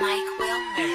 Mike Wilmer.